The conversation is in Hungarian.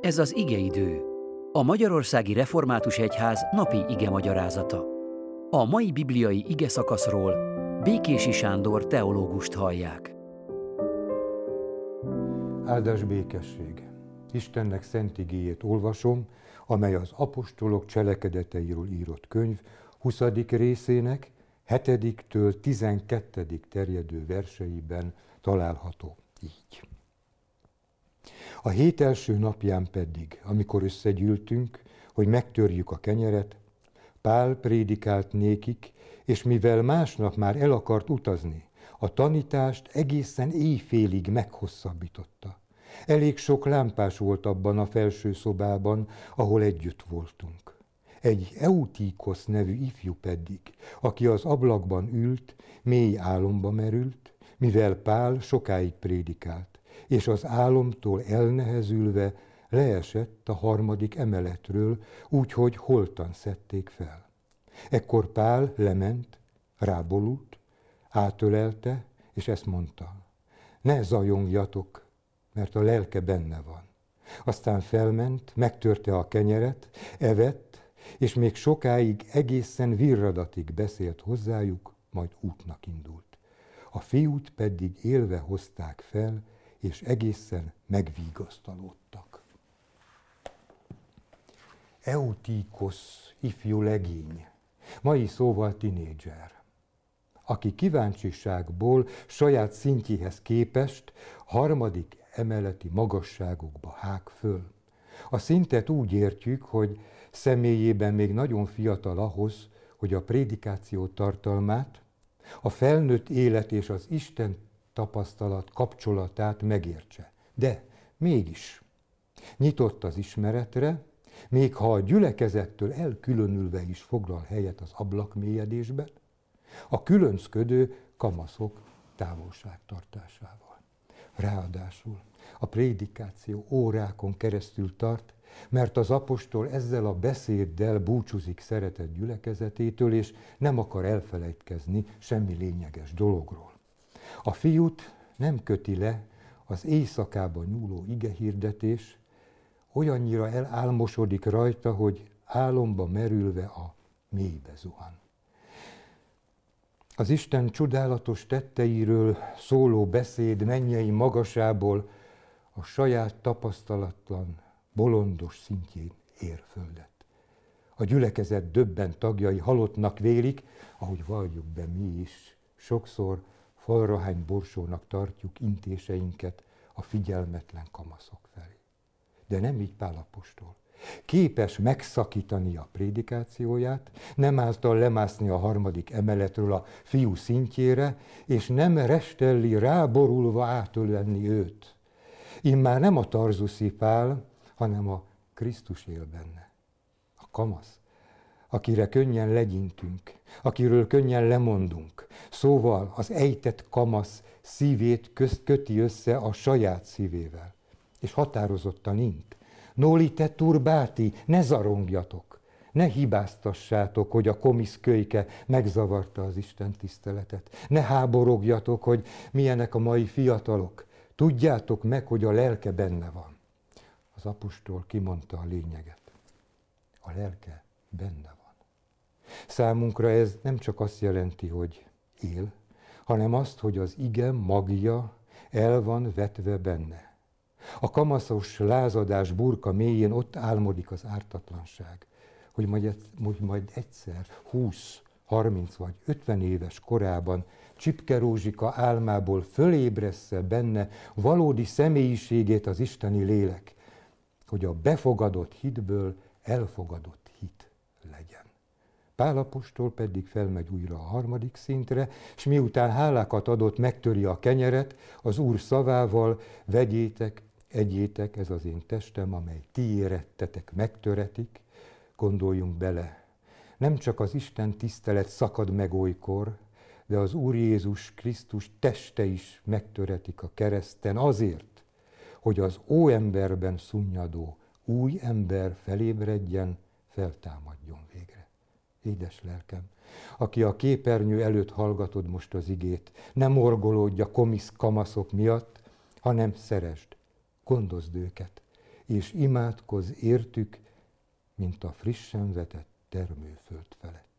Ez az igeidő, a Magyarországi Református Egyház napi ige magyarázata. A mai bibliai ige szakaszról Békési Sándor teológust hallják. Áldás békesség! Istennek szent igéjét olvasom, amely az apostolok cselekedeteiről írott könyv 20. részének 7-től 12. terjedő verseiben található így. A hét első napján pedig, amikor összegyűltünk, hogy megtörjük a kenyeret, Pál prédikált nékik, és mivel másnap már el akart utazni, a tanítást egészen éjfélig meghosszabbította. Elég sok lámpás volt abban a felső szobában, ahol együtt voltunk. Egy Eutíkosz nevű ifjú pedig, aki az ablakban ült, mély álomba merült, mivel Pál sokáig prédikált, és az álomtól elnehezülve leesett a harmadik emeletről, úgyhogy holtan szedték fel. Ekkor Pál lement, rábolult, átölelte, és ezt mondta, ne zajongjatok, mert a lelke benne van. Aztán felment, megtörte a kenyeret, evett, és még sokáig egészen virradatig beszélt hozzájuk, majd útnak indult. A fiút pedig élve hozták fel, és egészen megvigasztalódtak. Eutíkosz ifjú legény, mai szóval tinédzser, aki kíváncsiságból saját szintjéhez képest harmadik emeleti magasságokba hág föl. A szintet úgy értjük, hogy személyében még nagyon fiatal ahhoz, hogy a prédikáció tartalmát, a felnőtt élet és az Isten tapasztalat kapcsolatát megértse. De mégis nyitott az ismeretre, még ha a gyülekezettől elkülönülve is foglal helyet az ablakmélyedésben, a különcködő kamaszok távolságtartásával. Ráadásul a prédikáció órákon keresztül tart, mert az apostol ezzel a beszéddel búcsúzik szeretett gyülekezetétől, és nem akar elfelejtkezni semmi lényeges dologról. A fiút nem köti le az éjszakában nyúló igehirdetés, olyannyira elálmosodik rajta, hogy álomba merülve a mélybe zuhan. Az Isten csodálatos tetteiről szóló beszéd mennyei magasából a saját tapasztalatlan, bolondos szintjén ér földet. A gyülekezet döbben tagjai halottnak vélik, ahogy valljuk be mi is, sokszor falrahány borsónak tartjuk intéseinket a figyelmetlen kamaszok felé. De nem így Pálapostól. Képes megszakítani a prédikációját, nem által lemászni a harmadik emeletről a fiú szintjére, és nem restelli ráborulva átölelni őt. Immár nem a tarzuszi Pál, hanem a Krisztus él benne. A kamasz akire könnyen legyintünk, akiről könnyen lemondunk. Szóval az ejtett kamasz szívét közt köti össze a saját szívével. És határozottan int. Noli te turbáti, ne zarongjatok, ne hibáztassátok, hogy a komisz kölyke megzavarta az Isten tiszteletet. Ne háborogjatok, hogy milyenek a mai fiatalok. Tudjátok meg, hogy a lelke benne van. Az apostol kimondta a lényeget. A lelke benne van. Számunkra ez nem csak azt jelenti, hogy él, hanem azt, hogy az ige magja el van vetve benne. A kamaszos lázadás burka mélyén ott álmodik az ártatlanság, hogy majd, hogy majd egyszer 20, 30 vagy 50 éves korában Csipke Rózsika álmából fölébressze benne valódi személyiségét az isteni lélek, hogy a befogadott hitből elfogadott hit. Pálapostól pedig felmegy újra a harmadik szintre, és miután hálákat adott, megtöri a kenyeret, az Úr szavával, vegyétek, egyétek, ez az én testem, amely ti érettetek, megtöretik, gondoljunk bele. Nem csak az Isten tisztelet szakad meg olykor, de az Úr Jézus Krisztus teste is megtöretik a kereszten azért, hogy az óemberben szunnyadó új ember felébredjen, feltámadjon végre édes lelkem, aki a képernyő előtt hallgatod most az igét, nem orgolódj a komisz kamaszok miatt, hanem szeresd, gondozd őket, és imádkoz értük, mint a frissen vetett termőföld felett.